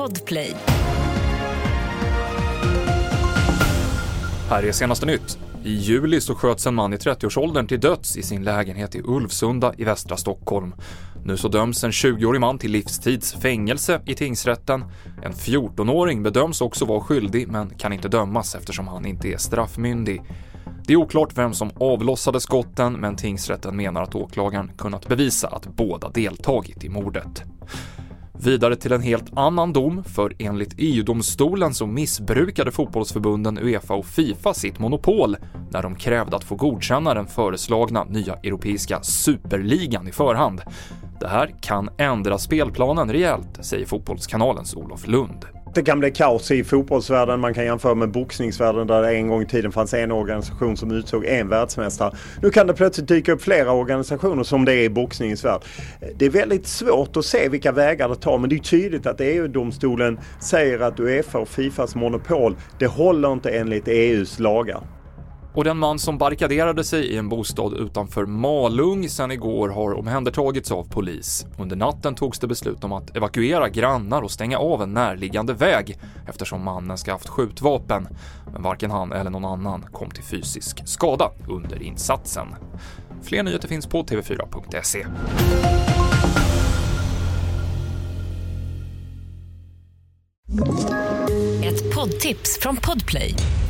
Podplay. Här är senaste nytt. I juli så sköts en man i 30-årsåldern till döds i sin lägenhet i Ulvsunda i västra Stockholm. Nu så döms en 20-årig man till livstids fängelse i tingsrätten. En 14-åring bedöms också vara skyldig men kan inte dömas eftersom han inte är straffmyndig. Det är oklart vem som avlossade skotten men tingsrätten menar att åklagaren kunnat bevisa att båda deltagit i mordet. Vidare till en helt annan dom, för enligt EU-domstolen så missbrukade fotbollsförbunden Uefa och Fifa sitt monopol när de krävde att få godkänna den föreslagna nya europeiska superligan i förhand. Det här kan ändra spelplanen rejält, säger Fotbollskanalens Olof Lund. Det kan bli kaos i fotbollsvärlden. Man kan jämföra med boxningsvärlden där det en gång i tiden fanns en organisation som utsåg en världsmästare. Nu kan det plötsligt dyka upp flera organisationer som det är i boxningens värld. Det är väldigt svårt att se vilka vägar det tar men det är tydligt att EU-domstolen säger att Uefa och Fifas monopol, det håller inte enligt EUs lagar. Och den man som barrikaderade sig i en bostad utanför Malung sen igår har omhändertagits av polis. Under natten togs det beslut om att evakuera grannar och stänga av en närliggande väg eftersom mannen ska haft skjutvapen. Men varken han eller någon annan kom till fysisk skada under insatsen. Fler nyheter finns på tv4.se. Ett poddtips från Podplay.